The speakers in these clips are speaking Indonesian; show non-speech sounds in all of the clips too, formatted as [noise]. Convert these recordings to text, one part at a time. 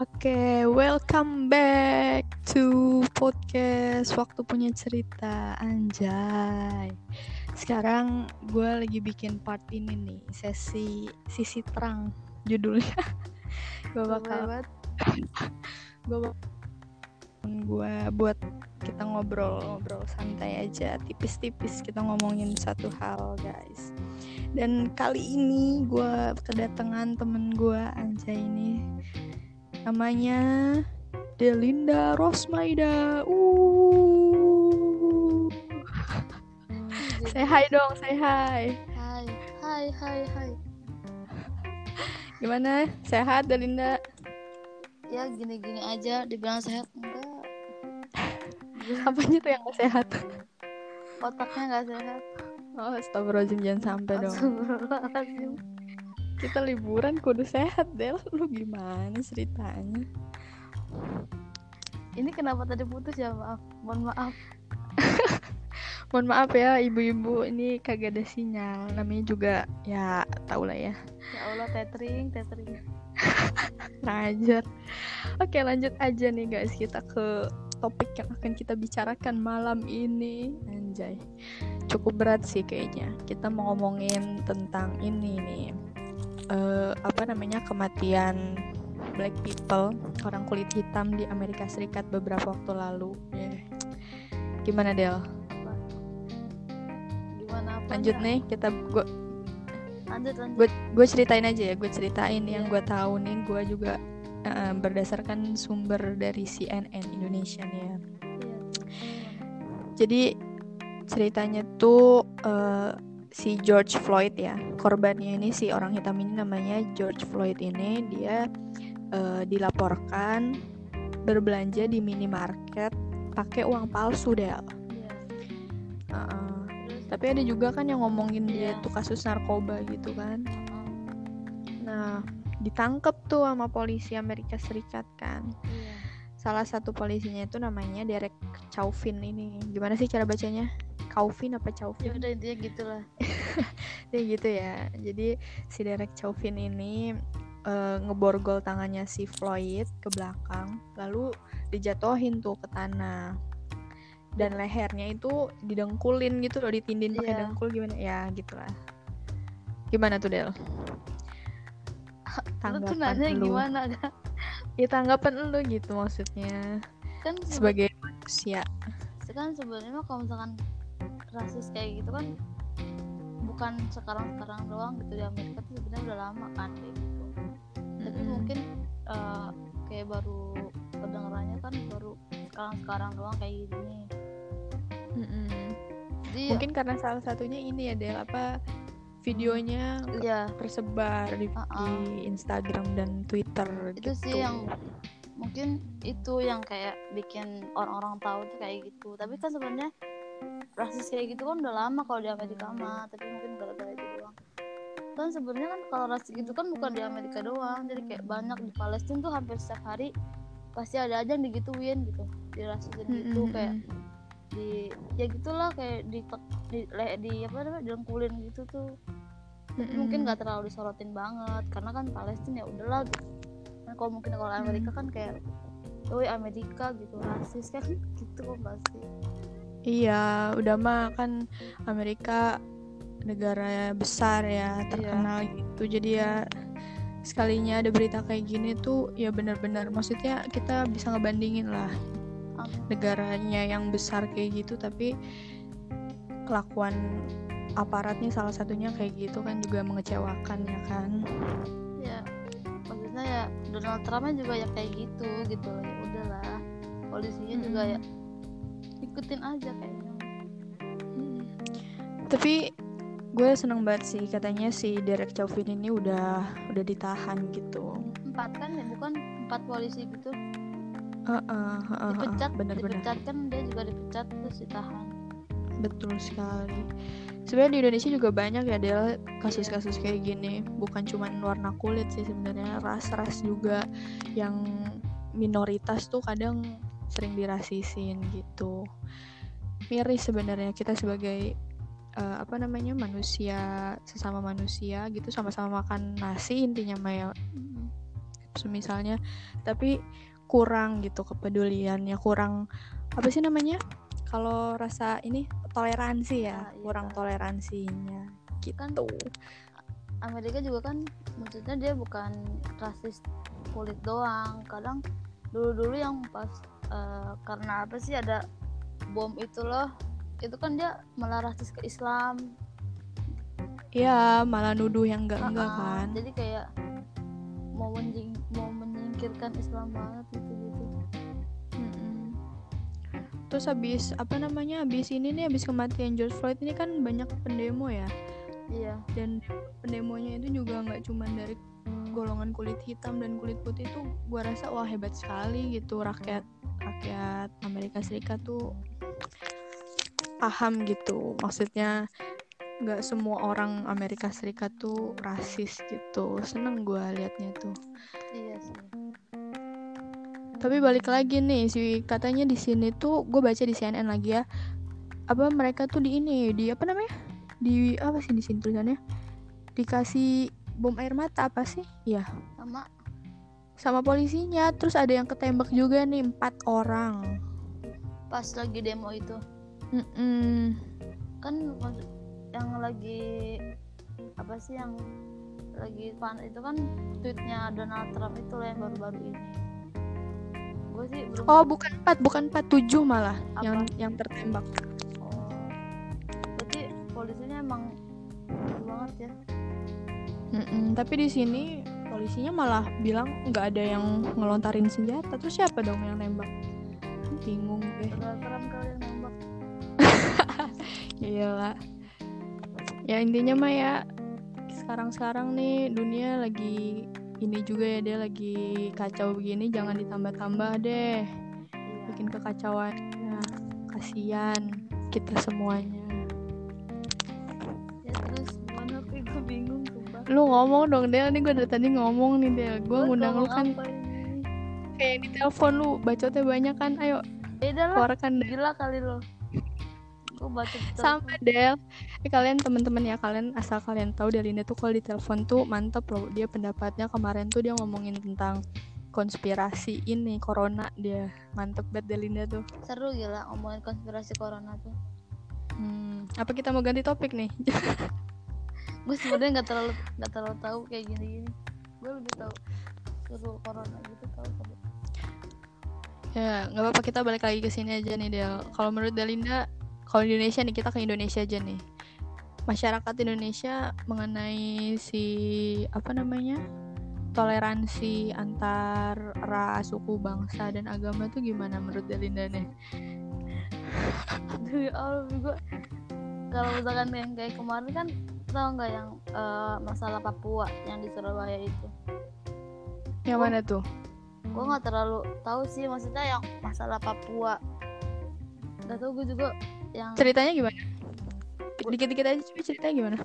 Oke, welcome back to podcast Waktu Punya Cerita Anjay. Sekarang gue lagi bikin part ini nih, sesi sisi terang judulnya. [laughs] gue bakal gue [laughs] gue buat kita ngobrol-ngobrol santai aja, tipis-tipis kita ngomongin satu hal, guys. Dan kali ini gue kedatangan temen gue Anjay ini namanya Delinda Rosmaida. Uh. Say hi dong, say hi. Hai, hai, hai, hai. Gimana? Sehat Delinda? Ya gini-gini aja, dibilang sehat enggak. [laughs] Apanya tuh yang gak sehat? Otaknya nggak sehat. Oh, astagfirullahaladzim jangan sampai dong. Kita liburan kudu sehat, Del. Lu gimana ceritanya? Ini kenapa tadi putus ya maaf, mohon maaf. [laughs] Mohon maaf ya ibu-ibu, ini kagak ada sinyal. Namanya juga ya tau lah ya. Ya Allah tethering, tethering. [laughs] Ngajar. Oke, lanjut aja nih guys. Kita ke topik yang akan kita bicarakan malam ini. Anjay. Cukup berat sih kayaknya. Kita mau ngomongin tentang ini nih. Eh, apa namanya? kematian black people, orang kulit hitam di Amerika Serikat beberapa waktu lalu. Yeah. Gimana Del? Gimana apa? Lanjut nih, kita gua Lanjut, lanjut. gue ceritain aja ya gue ceritain yang Iya. gue tahu nih gue juga eh, berdasarkan sumber dari CNN Indonesia nih ya Iya. jadi ceritanya tuh eh, si George Floyd ya korbannya ini si orang hitam ini namanya George Floyd ini dia eh, dilaporkan berbelanja di minimarket pakai uang palsu deh. Heeh. Terus, tapi ada juga kan yang ngomongin dia Iya. tuh kasus narkoba gitu kan. Nah, ditangkep tuh sama polisi Amerika Serikat kan. Iya. Salah satu polisinya itu namanya Derek Chauvin ini. Gimana sih cara bacanya? Chauvin apa Ya Chauvin? udah intinya gitulah. [laughs] Ya gitu ya. Jadi si Derek Chauvin ini eh, ngeborgol tangannya si Floyd ke belakang, lalu dijatuhin tuh ke tanah. Dan lehernya itu didengkulin gitu loh, ditindin pakai Iya. dengkul gimana? Ya gitulah. Gimana tuh Del? Lu tuh nanya lu. gimana ya tanggapan lu gitu maksudnya Kan sebagai manusia kan sebenarnya kalau misalkan rasis kayak gitu kan bukan sekarang-sekarang doang gitu di Amerika tuh sebenarnya udah lama kan kayak gitu tapi Mm-mm. mungkin eh, kayak baru kedengarannya kan baru sekarang-sekarang doang kayak gini Mm-mm. jadi mungkin karena salah satunya ini ya Del apa videonya ke- ya tersebar di, Uh-uh. di Instagram dan Twitter itu gitu. sih yang mungkin itu yang kayak bikin orang-orang tahu tuh kayak gitu tapi kan sebenarnya rasis kayak gitu kan udah lama kalau di Amerika mah tapi mungkin gara-gara itu doang kan sebenarnya kan kalau rasis gitu kan bukan di Amerika doang jadi kayak banyak di Palestina tuh hampir setiap hari pasti ada aja yang digituin gitu dirasisin gitu Mm-mm. kayak di ya gitulah kayak di di, le- di apa namanya dengkulin gitu tuh tapi Mm-mm. mungkin nggak terlalu disorotin banget karena kan Palestina ya udahlah gitu. kan kalau mungkin kalau Amerika kan kayak oh Amerika gitu rasis kan [laughs] gitu kok pasti iya udah mah kan Amerika negara besar ya Iya. terkenal gitu. Jadi ya sekalinya ada berita kayak gini tuh ya benar-benar maksudnya kita bisa ngebandingin lah negaranya yang besar kayak gitu tapi kelakuan aparatnya salah satunya kayak gitu kan juga mengecewakan ya kan. Ya maksudnya ya Donald Trumpnya juga ya kayak gitu gitu ya udahlah. Polisinya juga ya ikutin aja kayaknya. Hmm. tapi gue seneng banget sih katanya si Derek Chauvin ini udah udah ditahan gitu. Empat kan ya bukan? Empat polisi gitu. Heeh, heeh, heeh, dipecat bener-bener. dipecat kan dia juga dipecat terus ditahan. Betul sekali. Sebenarnya di Indonesia juga banyak ya Del kasus-kasus kayak gini. Bukan cuma warna kulit sih sebenarnya ras-ras juga yang minoritas tuh kadang sering dirasisin gitu. Miris sebenarnya kita sebagai eh, apa namanya manusia sesama manusia gitu sama-sama makan nasi intinya mah ya. Misalnya tapi kurang gitu kepeduliannya kurang apa sih namanya kalau rasa ini toleransi ya Ah, iya. kurang toleransinya gitu. Kan Amerika juga kan maksudnya dia bukan rasis kulit doang. Kadang dulu-dulu yang pas eh, karena apa sih ada bom itu loh. Itu kan dia malah rasis ke Islam. Ya malah nuduh yang enggak enggak Ah, kan. jadi kayak mau menjing mau menyingkirkan Islam banget gitu gitu. Mm-mm. terus habis apa namanya habis ini nih habis kematian George Floyd ini kan banyak pendemo ya. Iya. Dan pendemonya itu juga nggak cuma dari golongan kulit hitam dan kulit putih itu gua rasa wah hebat sekali gitu. Rakyat rakyat Amerika Serikat tuh paham gitu. Maksudnya nggak semua orang Amerika Serikat tuh rasis gitu. Seneng gua liatnya tuh. Iya sih. Tapi balik lagi nih si katanya di sini tuh gue baca di CNN lagi ya apa mereka tuh di ini di apa namanya? Di apa sih di sini tulisannya? Dikasih bom air mata apa sih? Ya sama. Sama polisinya. Terus ada yang ketembak juga nih empat orang. Pas lagi demo itu. Mm-mm. kan yang lagi apa sih yang lagi pan itu kan tweetnya Donald Trump itu loh yang baru-baru ini. Gue sih belum oh bukan empat bukan empat tujuh malah Apa? yang yang tertembak. Oh. berarti polisinya emang banget ya Mm-mm. tapi di sini polisinya malah bilang nggak ada yang ngelontarin senjata. Terus siapa dong yang nembak? Bingung deh Donald Trump kali yang nembak. [laughs] Iyalah. Ya intinya mah ya sekarang-sekarang nih dunia lagi ini juga ya dia lagi kacau begini jangan ditambah-tambah deh. Iya. Bikin kekacauan. Ya kasihan kita semuanya lu ngomong dong Del. Nih gue dari tadi ngomong nih Del. Gue Gua ngundang lu kan. kayak di telepon lu bacotnya banyak kan. Ayo beda lah. keluarkan gila kali lo sama Del. Eh, kalian teman-teman ya kalian asal kalian tahu Delinda tuh kalau di telepon tuh mantep loh. Dia pendapatnya kemarin tuh dia ngomongin tentang konspirasi ini corona. Dia mantep banget Delinda tuh. Seru gila ngomongin konspirasi corona tuh. Hmm, apa kita mau ganti topik nih [laughs] gue sebenarnya nggak terlalu nggak terlalu tahu kayak gini gini gue lebih tahu seru corona gitu tahu tapi ya nggak apa-apa kita balik lagi ke sini aja nih Del. Kalau menurut Delinda kalau di Indonesia nih kita ke Indonesia aja nih. Masyarakat Indonesia mengenai si apa namanya toleransi antar ras, suku, bangsa dan agama tuh gimana menurut Delinda nih? Demi Allah gue kalau misalkan yang kayak kemarin kan tau nggak yang eh, masalah Papua yang di Surabaya itu? Yang mana tuh? gue nggak terlalu tahu sih maksudnya yang masalah Papua. Nggak tahu gue juga yang Ceritanya gimana? Dikit-dikit aja coba ceritanya gimana?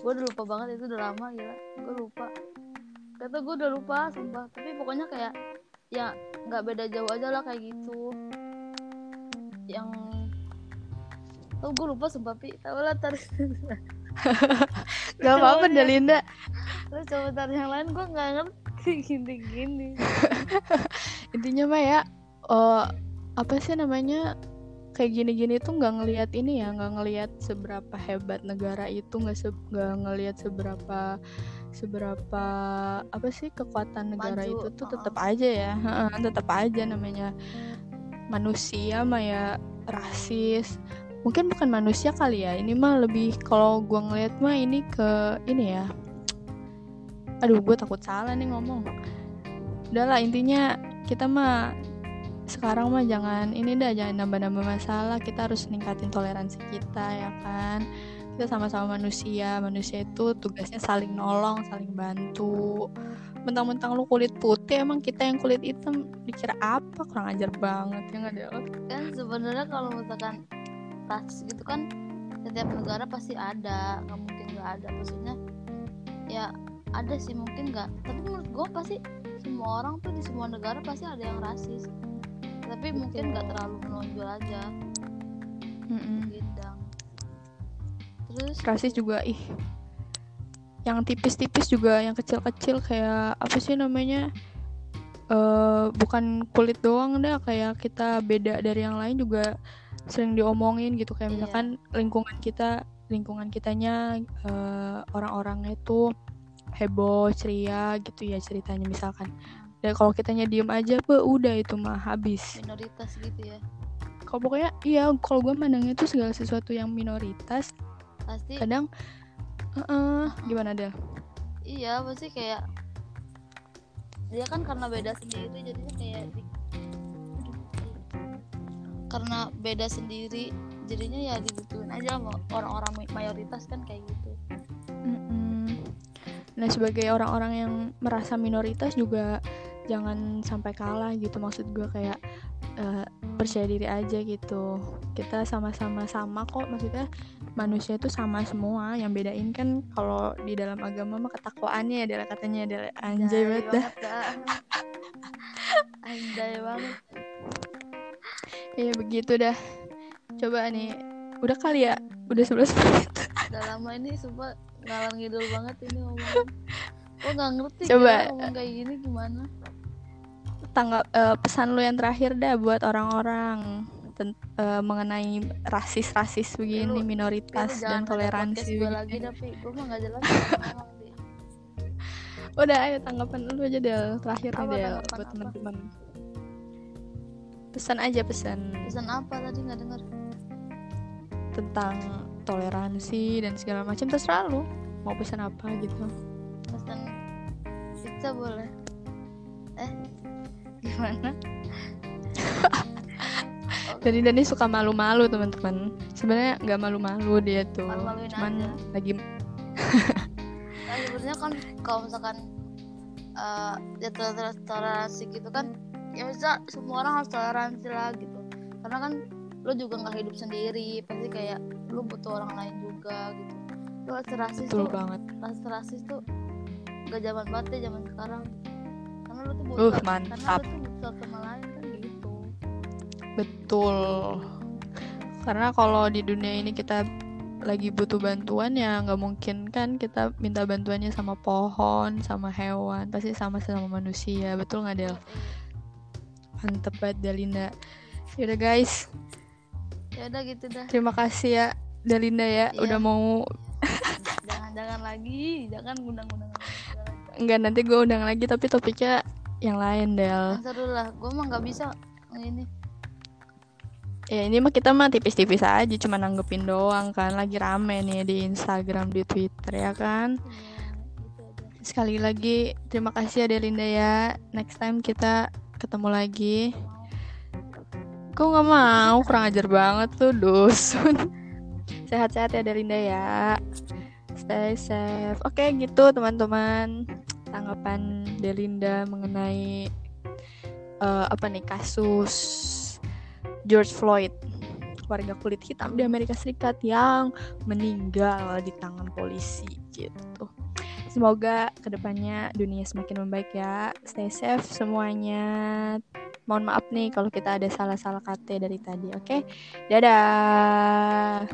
gue udah lupa banget itu udah lama gila. Gue lupa. Kata gue udah lupa sumpah. Tapi pokoknya kayak ya nggak beda jauh aja lah kayak gitu. Yang oh gue lupa sumpah pi. Tau lah tar [laughs] Gak apa-apa Delinda. terus coba tar yang lain gue nggak ngerti [laughs] gini gini [laughs] Intinya mah ya, eh apa sih namanya? Kayak gini-gini tuh nggak ngelihat ini ya, nggak ngelihat seberapa hebat negara itu, nggak se nggak ngelihat seberapa seberapa apa sih kekuatan negara Maju, itu tuh tetap aja ya, tetap aja namanya manusia mah ya rasis. Mungkin bukan manusia kali ya, ini mah lebih kalau gua ngelihat mah ini ke ini ya. Aduh, gue takut salah nih ngomong. Udahlah intinya kita mah sekarang mah jangan ini dah jangan nambah-nambah masalah. Kita harus ningkatin toleransi kita ya kan? Kita sama-sama manusia. Manusia itu tugasnya saling nolong saling bantu. Mentang-mentang lu kulit putih emang kita yang kulit hitam. Dikira apa? Kurang ajar banget ya nggak ada kan sebenarnya kalau misalkan rasis gitu kan setiap negara pasti ada nggak mungkin nggak ada. Maksudnya ya ada sih mungkin nggak tapi menurut gue pasti semua orang tuh di semua negara pasti ada yang rasis. Tapi mungkin nggak terlalu menonjol aja. Bidang. Terus rasis juga ih. Yang tipis-tipis juga yang kecil-kecil kayak apa sih namanya? Uh, bukan kulit doang dah kayak kita beda dari yang lain juga sering diomongin gitu kayak Iya. misalkan lingkungan kita lingkungan kitanya uh, orang-orangnya itu heboh ceria gitu ya ceritanya misalkan dan kalau kitanya diem aja be udah itu mah habis minoritas gitu ya kalau pokoknya iya kalau gue mandangnya tuh segala sesuatu yang minoritas pasti kadang eh gimana Del? iya pasti kayak dia kan karena beda sendiri jadinya kayak karena beda sendiri jadinya ya dibutuhin aja sama orang-orang mayoritas kan kayak gitu. Mm-mm. Nah sebagai orang-orang yang merasa minoritas juga jangan sampai kalah gitu. Maksud gue kayak eh, percaya diri aja gitu. Kita sama-sama sama kok maksudnya manusia itu sama semua. Yang bedain kan kalau di dalam agama mah ketakwaannya adalah katanya adalah anjay banget dah. Anjay banget ya begitu dah. Coba nih udah kali ya? Udah 11 menit. Udah lama ini sumpah. Ngalor ngidul banget ini ngomong [laughs] gue nggak ngerti Coba. kira ngomong kayak gini gimana? Tanggap eh, pesan lu yang terakhir dah buat orang-orang eh, mengenai rasis-rasis begini lu- minoritas dan toleransi gue lagi tapi gue mah nggak jelas. [laughs] Udah ayo tanggapan lu aja Del. Terakhir nih Del tanggapan buat teman-teman pesan aja pesan. Pesan apa tadi nggak dengar? Tentang toleransi dan segala macam terserah lu. Mau pesan apa gitu. Pesan pizza boleh. Eh [laughs] gimana? [laughs] Jadi Dani suka malu-malu teman-teman. Sebenarnya nggak malu-malu dia tuh. Malu-maluin cuman aja. lagi [laughs] nah, sebenarnya kan kalau misalkan eh ya toler- toleransi gitu kan ya bisa semua orang harus toleransi lah gitu. Karena kan lo juga nggak hidup sendiri pasti kayak lo butuh orang lain juga gitu. Lo rasa rasis betul tuh banget. rasa rasis tuh gak zaman banget ya zaman sekarang. Karena lo tuh butuh Uh, karena lo tuh butuh sama lain kan gitu. Betul. Karena kalau di dunia ini kita lagi butuh bantuan ya nggak mungkin kan kita minta bantuannya sama pohon, sama hewan, pasti sama sama manusia. Betul nggak Del? Mantep banget Dalinda. Yaudah guys, ya udah gitu dah terima kasih ya Dalinda ya Iya. udah mau jangan jangan lagi jangan undang-undang enggak nanti gue undang lagi tapi topiknya yang lain Del. Yang seru lah gue mah nggak bisa ini Ya ini mah kita mah tipis-tipis aja cuma nanggepin doang kan lagi rame nih di Instagram, di Twitter ya kan. ya, gitu Sekali lagi terima kasih ya Delinda ya. Next time kita ketemu lagi. Kok nggak mau? Kurang ajar banget tuh dusun. [laughs] Sehat-sehat ya Delinda ya. Stay safe. Oke gitu teman-teman. Tanggapan Delinda mengenai eh, apa nih kasus George Floyd warga kulit hitam di Amerika Serikat yang meninggal di tangan polisi gitu. Semoga ke depannya dunia semakin membaik ya. Stay safe semuanya. Mohon maaf nih kalau kita ada salah-salah kata dari tadi, oke? Dadah.